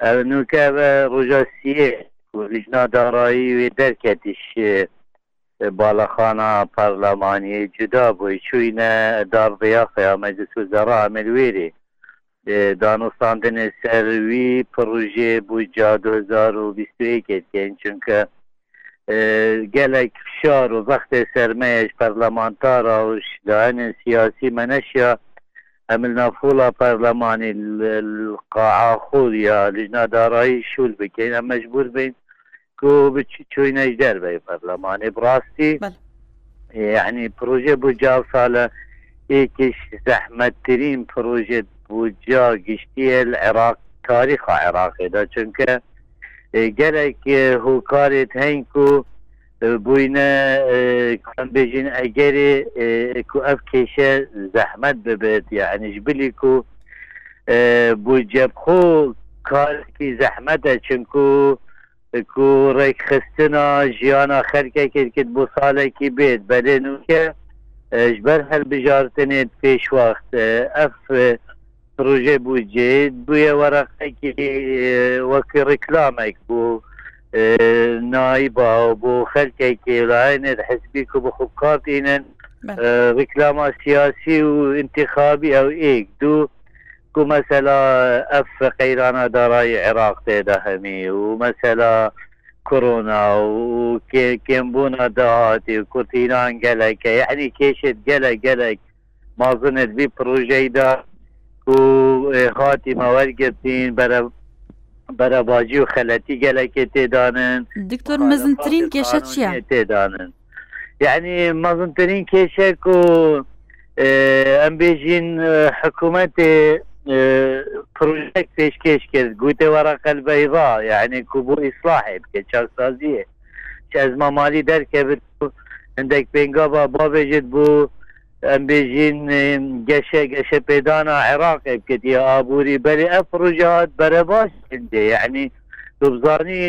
نوکە ڕۆژاسیە لیژنا دارایی وێ دەرکەتیش بالاخانە پەرلەمانی جودا بووی چوینە دارڕیا مەجلس وزەرا ئەمەلوێرێ دانوستاندنێ سەروی پڕژێ بوو جا 2021 چونکە gelek fişar û vextê sermeyej parlamentara û şdahenên siyasî me neşya emil nafula perlemanî qa'a عملنا فولا برلماني القاعة خوريا لجنة داراي شول بكينا مجبور بين كو بتشوي نجدر بي برلماني براستي بل. يعني بروجي بوجا صالة ايكش زحمة ترين بروجي بوجا قشتي العراق تاريخ عراقي دا چونك ايه قلق هوكاري تهينكو بووینە بێژین ئەگەری کو ئەف کێشە زەحمەت ببێت یعنیش بلیک و بوو جەبخۆ کارکی زەحمەتە چونکو کو ڕێکخستنا ژیانە خەرکەکرد بۆ ساڵێکی بێت. بەدێ نوکە ji ber helbijartinê pêşwaxt ev proje bû cê bûye weraqekî wekî reklamek bû نائبة وبخلقك العين الحزبيك وبحكامنا آه ركلاما سياسي وانتخابي أو ايك دو كو مثلا اف قيرانا دراي عراق تدهمي ومثلا كورونا وكيمبونا دهاتي وكوتينان قلق يعني كيشت قلق قلق ما ظنت بي بروجي دا و آه، خاتمه ورقتين برا بەرەباجی و خەلەتی گەلێکی تێدانن. دکتۆر مەزنترین کێشە چیە تێدانن. یعنی مەزنترین کێشێک و ئەم بێژین حکوومەتێ پروژێک پێشکەش کرد. گوتێ وەرەقەل بەیضا یعنی کو بۆ ئیسلاحێ بکە چاکسازیە. چ ئەزمە مالی دەرکەبێت هەندێک پێنگا بە بابێژێت بوو. ئەم بێژین گەشە گەشە پێدانا عێراقی بکردی ئابووری بەری ئە پروژات بەرە باش دێ یعنی دوبزانی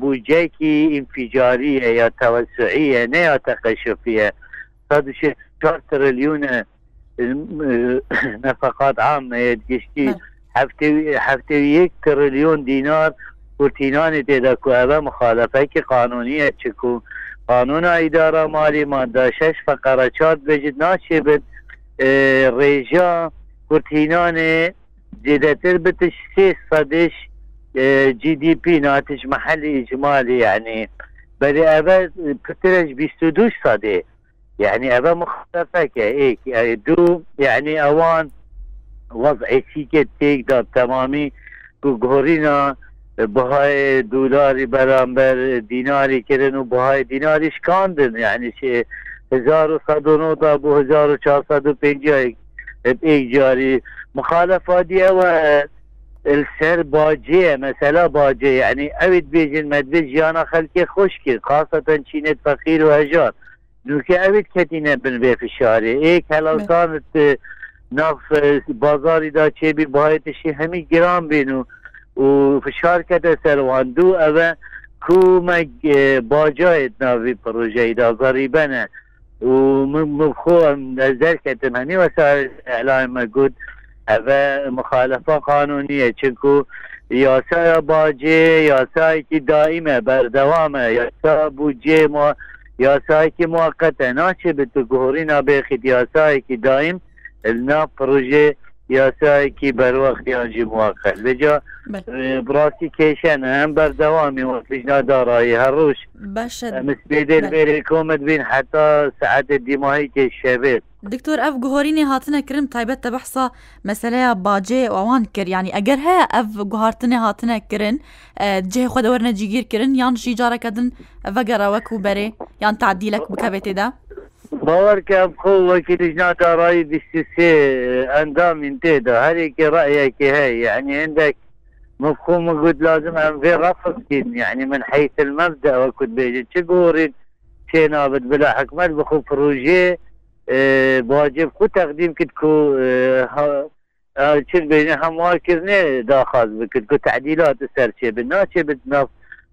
بوجێکی ئینفیجاریە یا تەوەسعیە نەیا تەقەشفیە چهار تریلیونە نفقات عامەیە گشتی هەفتێ یەک تریلیۆن دینار کورتینانی تێدا کو ئەە مخالفەکی قانونیە چکو. قانون ئیدارە مالی ماده. شش فقره چات بجید ناچێ بێت ڕێژا کورتینانێ جدتر بتش سێ سەدش GDP ناتش محلی إجمالي يعني بل أبا بترج بيستودوش صدي يعني أبا مختلفة كهيك يعني دو يعني أوان وضع سيكت تيك دار تمامي جهورينا بهای دلاری برانبر دیناری کردن و بهای دیناری شکاندن یعنی چه هزار و صد و نو تا بو هزار و چهارصد و پنجاه ایک جاری مخالفاتی و السر باجه مثلا باجه. يعني اوید بیجن مدبج جانا خلقی خوش کرد خاصة چینت فقیر و هجار. نوکه اوید کتینه بن بی فشاری. ایک هلال کانت ناف بازاری دا چه بی باید همی گرام بینو. و فشار کرده سرواندو اوه کومک باجایت ناوی پروژه دا غریبنه و مخو نظر کردم هنی وسائل اعلام مگود اوه مخالفه قانونیه چنکو یاسا باجه یاسایی که دائمه بردوامه یاسا بوجه ما یاسایی که موقته. ناچه به تو گهوری نابخید یاسایی که دائم النا پروژه یاسایەکی بەروەختیانجی موواقع لەجا بڕاستی کێشەنە ئەم بەردەوامی وەفیژنا دارایی هەڕوش مسپێدێ بێرێ کۆمت بین حتا سعاتە دیماهی کێشەبێت دکتۆر ئەف گوهۆرینی هاتنە کرم تایبەت تە بەحسا مەسلەیە باجێ ئەوان کرد. ینی ئەگەر هەیە ئەف گوهارتنێ هاتنە کردن جێ خۆدەوەرنە جیگیر یان شی جارەکەدن ئەڤەگەرەوەک و بەرێ یان تعدیلك بکەوێتێدا باوەرکەم خۆ وەکی دژنا دارایی بیسێ ئەندامین تێدا هەرێکی ڕایەکی هەیە يعني عندك مفهوم قلت لازم أن في رفض يعني من حيث المبدأ وكنت بيجي تقورين شي نابد؟ بلا حكمت بخو بروجي اه واجب خو تقديم كتكو چل بين هموار كرني داخل بكتكو تعديلات السر شي بالناس بتناف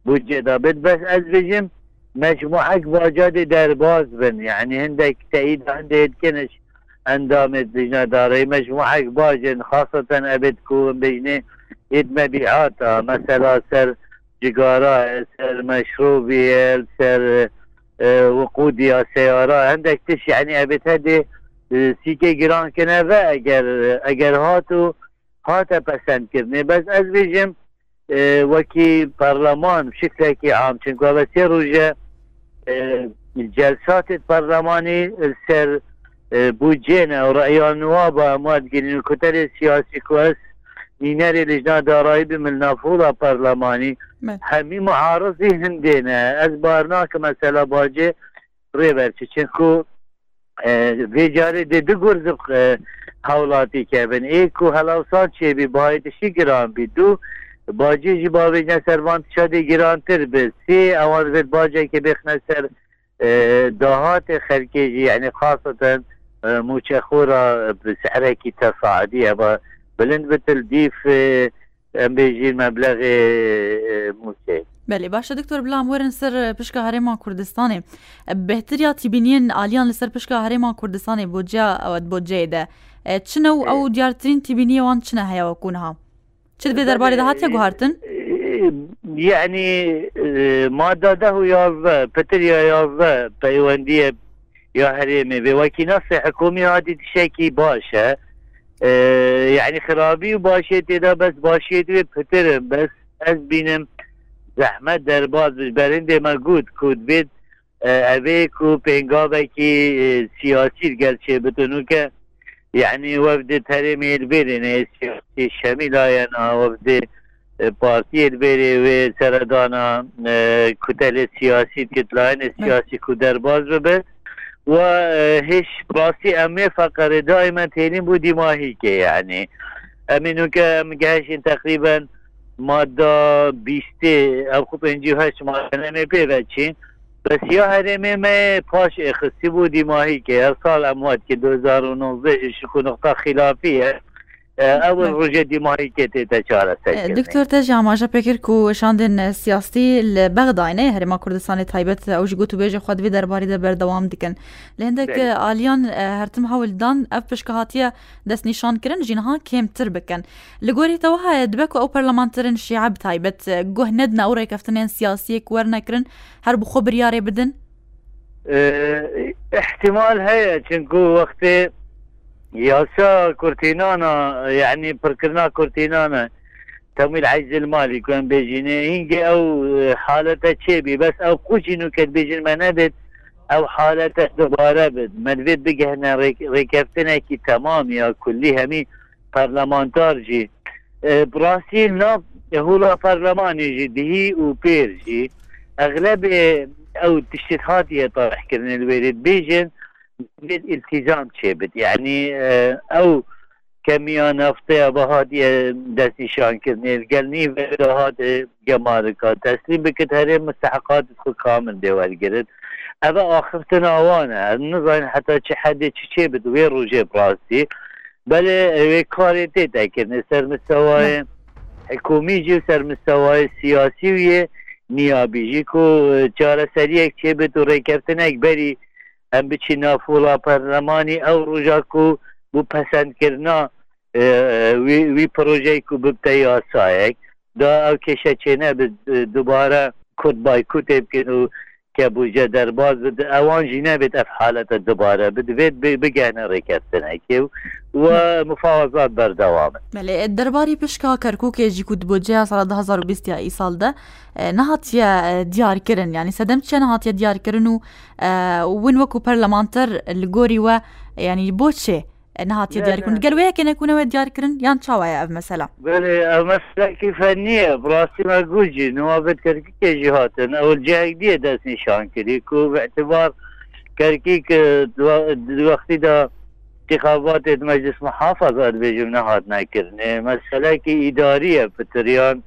بوجه دا بد. بس از بجم مجموعك واجد درباز بن. يعني عندك تأييد عندك كنش اندام الدجنا داري مجموعك باجن خاصة ابد كون بجني يد مبيعات مثلا سر جيجارة سر مشروبي سر وقود يا سيارة عندك تش يعني أبيت هدي سیکه گران کنه و اگر اگر هاتو هاتا پسند کرنه بس از بیجم وکی پارلمان شکل که عام چنکو و سی روژه جلسات پارلمانی سر بودجه و النواب اموال گرین الكتل سیاسی كويس نينار لجنة دارایی ملنافولا پارلمانی. همي معارضي هندينا از بارناك مثلا باجه ریبرچه چنکو ویجاری دی دو گرز حولاتی که بن ایک و هلاوسان چه بی باید گران بی دو باجی جی باوێنە سەروان شادی گرانتر بێت سێ ئەوان بێت باجێکی بخنە سەر داهاتێ خەرکێژی یعنی خاصەن موچەخۆرە سعرێکی تەساعدی ئەبە بلند بتل دیف ئەمبێژین مەبلغێ موچێک بەێ باشە دکتۆر بلام وەرن سەر پشکە هەرێمان کوردستانێ. بهتریا تیبینین ئالیان لەسەر پشکە هەرێمان کوردستانی بۆجیا ئەوەت بۆ جێدە چنە و ئەو دیارترین تیبینیەوان چنە هەیەوە کوونها في درباري ده هاتيا گوهارتن يعني ما داده يا بتريا يا بيوندية يا هريمي بوكي نص حكومي هادي تشكي باشا يعني خرابي وباشيتي ده بس باشيتي بترم بس از بینم زحمت در باز برنده ما گود کود بید اوه کو پنگاوه کی سیاسی گرچه يعني وفد ترمي البيري سياسي شميل آيانا وفد بارتي البيري وسردانا كتل سياسي كتلاين سياسي كدر باز ببه و هیچ باسی امه فقر دائما تینیم بودی ماهی که یعنی. امینو که مگهشین تقریبا ماده بیسته او خوب انجی هشت ماده نمی پیوچین بس یا هرمه ما پاش اخصی بودی ماهی که هر سال اموات که 2019 شکو نقطه خلافیه. ئەوە ڕژێ دیماری کێتێتە چارە دکتۆر تەژ ئاماژە پێکرد و شاندێن سیاستی لە بەغداینە هەرێما کوردستانی تایبەت ئەوش گوت و بێژە خودوی دەرباری دە بەردەوام دیکەن لە هەندێک ئالیان هەرتم هەولدان ئەف پشکهاتیە دەستنیشانکردن ژینها کێمتر بکەن. لە گۆریتەوە هەیە دبک و ئەو پەرلەمانترن شیعب تایبەت گوهنەد ناوڕێکەفتنێن سیاسیەک وەرنەکردن هەر بخۆ بریارێ بدن؟ احتیمال هەیە چنکو وەختێ ياسا كورتينانا يعني بركرنا كورتينانا. تمويل عجز المالي كان بيجيني هنجي أو حالته تشيبي بس أو قوشينو كان بيجين منابت أو حالته دوبارة بد. بقى هنا ريكفتنا كي تمام يا كلي همي برلمانتار جي. براسيل ناب هولا برلماني جي دهي وبير جي. أغلب أو تشتيتات يطرح كرن الويرد بيجن التزام شبت يعني او كمية نفطية بهادي دستي شان كرني القلني بهاد جماركا تسليم بكت هري مستحقات تدخل كامل دول قرد هذا آخر تناوانا النظام حتى شي حد شي بد وين روجي براسي بل كاريتي تاكرني سر مستوى حكومي جي سر مستوى سياسي ويه نيابي جيكو چاره سريك چه بد و ريكفتنك بري ام بچینا فولا پەرلەمانی ئەو ڕژاک و بوو پەسەندکردنا وی پرۆژەی و ببتە یاسایەک دا ئەو کێشە چێنە دووبارە کورد بایکوتێ بکەن و که بوجه در باز بد اوان جینه بد اف حالت دوباره بد بید بگهنه ریکستنه که و مفاوضات بردوامه بله درباری پشکا کرکوک جی کود بوجه سال 2020 ای سال ده نهاتیا دیار کرن يعني سدم چه نهاتیا دیار کرن و وين وكو برلمانتر الجوري و يعني بوتشي نهاتیە دیارکردن گەلوەیە کێنەکوونەوە دیارکردن یان چاوایە ئەف مەسەلا بێ ئەو مەسلکی فەنیە بڕاستیمە گوجی نوواابێت کردکی کێژی هاتن ئەو جایک دیە دەست نیشان کردی و بەاعتبار کردکی وەختیدا انتخاباتێت مەجلس محافظات بێژم نەهات نکردێ مەسلکی ئیداریە پتریان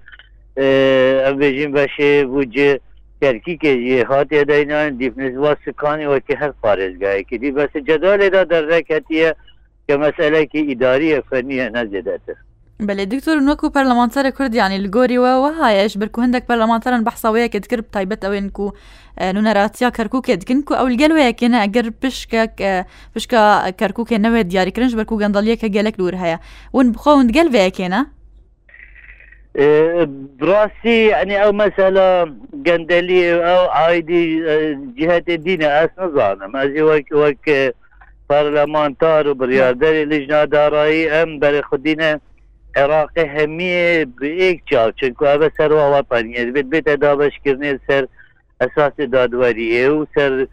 ئەم بێژین بەشێ بجێ ترکی که هات دینان دیپنزوا سکانی و که هر پارێزگایکی دی بەس جدالێدا دەرەکەتیە که اداری فنیه نزدته بله دكتور نوكو برلمانتار كرد يعني الجوري وهاي إيش بركو هندك برلمانتار بحثا ويا كد كرب تايبت أو انكو نونراتيا كركو كد كنكو أو الجل ويا كنا اگر بشكا بشكا كركو كنا نوي دياري كرنج بركو غنداليا كجالك دور هيا ون بخو وند جل ويا كنا براسي يعني أو مثلا قندلي أو عايدي جهة الدين اس نظام ازي وك وك برلمانتار وبريادري لجنة دارایی ام برای خودینه عراق همیه به یک چاو چونکو اوه سر و وطنیه بید بیت دابش کرنه سر اساس دادوریه و سر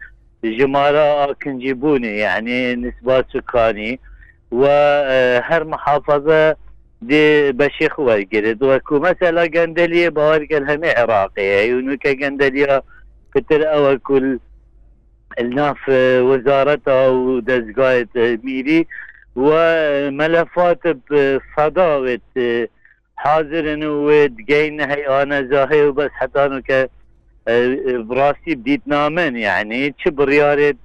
جمارة آکنجی بونه يعني نسبات سكاني وهر محافظة دي بشيخ ورقرد وكو مثلا قندلية بوارق الهمي عراقية ونوكا قندلية كتر أو كل الناف وزارتها ودزقاية ميري وملفات بصداوة حاضر ودقين هي أنا زاهي وبس حتى انه براسي بديت نامن. يعني چه بريارت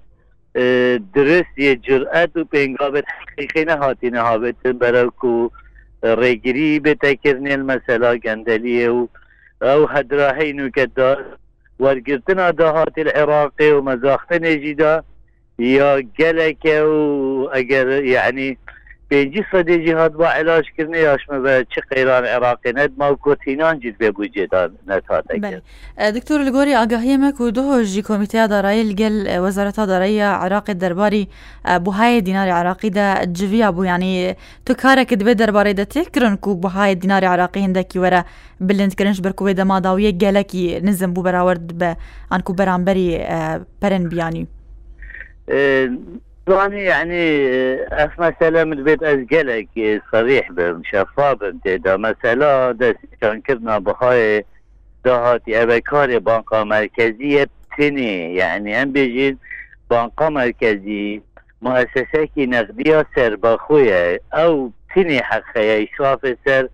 درست یه جرأت و پنگابت حقیقی نهاتی نهابت برکو ریگری بتکرنی المسلا گندلیه و آو هدراهی نوکت ورگرتنا دهات العراقي ومزاختن جدا يا قلك واجر يعني بێجی سەدێجی هاتبا علاجکردنی یاشمەبە چی قەیران عێراقی نەت ماو کۆتینان جیت بێ بجێدان نەتاتە دکتور لە گۆری ئاگاهیەمەک و دۆژی کۆمیتیا دارایی لەگەل وەزارەتا داراییە عراقی دەرباری بهای دیناری عراقیدا جویا بوو. ینی تو کارێکت بێ دەربارەی دەتێکردن و بهای دیناری عراقی هەندێکی وەرە بلندکردنش بەرکوێ دەماداویە گەلکی نزم بوو بەراورد بە ئەنکو بەرامبەری پەرن بیانی يعني يعني مسألة من بيت ازقلك صريح شفاف امتدا مسألة دس كان كرنا بهاي دهاتي ابكار بانقا مركزية تني يعني هم بيجين بانقا مركزي مؤسسة كي نقدية سر بخوية. او تني حقية يشواف سر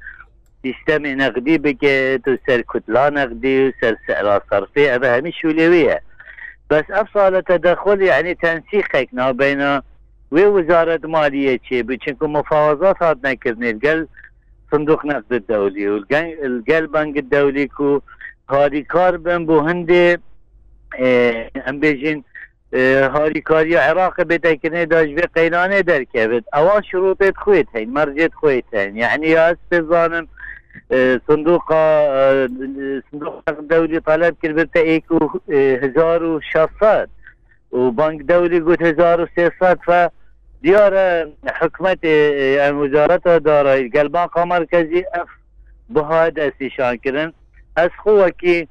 سيستم نقدي بكت وسر كتلة نقدي وسر سعر صرفي ابا همي شولوية بس افصل تدخل يعني تنسيقك بين ووزارة مالية شيء بچنكو مفاوضات هاد نكرني القل صندوق نقد الدولي والقل بنك الدولي كو هاري كار بن بو هندي اه ام بيجين اه هاري كاري عراق بتكني داش في قيلانه دركبت اوا شروط خويت هين مرجت خويت هين يعني يا استظانم صندوق صندوق الدولي طلب كلمته ايكو هزار وشصات وبنك دولي قلت هزار وسيصات ف ديار حكمة يعني وزارة داري قلبان مركزي اف بهاد اسيشان كرن از خوكي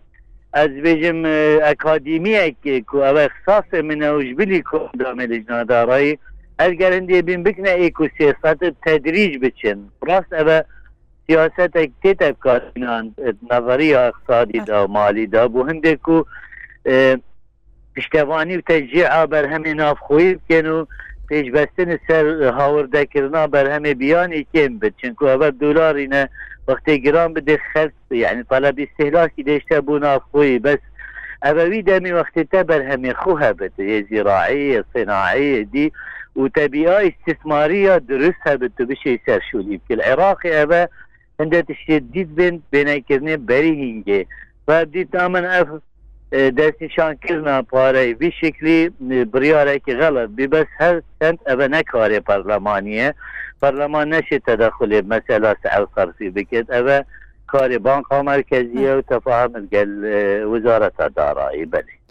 از بيجم اكاديمية كو او اخصاص من وجبلي كو دام لجنة داري القرندي بين بكنا ايكو سياسات التدريج بچن راس او سیاست تیت کارینان نظری اقتصادی دا و مالی دا بو. هنده کو پشتوانی و تشجیع بر همه ناف خویب کنو پیش بستن سر هاورده کرنا بر همه بیانی کم بد. چنکو اول دولار اینه وقتی گرام بده خلص يعني طلب استهلاكي ليش تبونا اخوي بس ابوي دمي وقت تبر هم خوها بت زراعيه صناعيه دي وتبيئه استثماريه درسها بت بشي سر شولي العراقي ابا عند تشديد بين بين كرني بري هنجي فدي تامن اف دست نشان کرنا پاره به شکلی بریاره که غلط بی بس هر سنت ابا نکاره پرلمانیه پرلمان نشه تدخل مسئله سعر صرفی بکد ابا کار بانک مرکزیه و تفاهم وزارت دارایی بله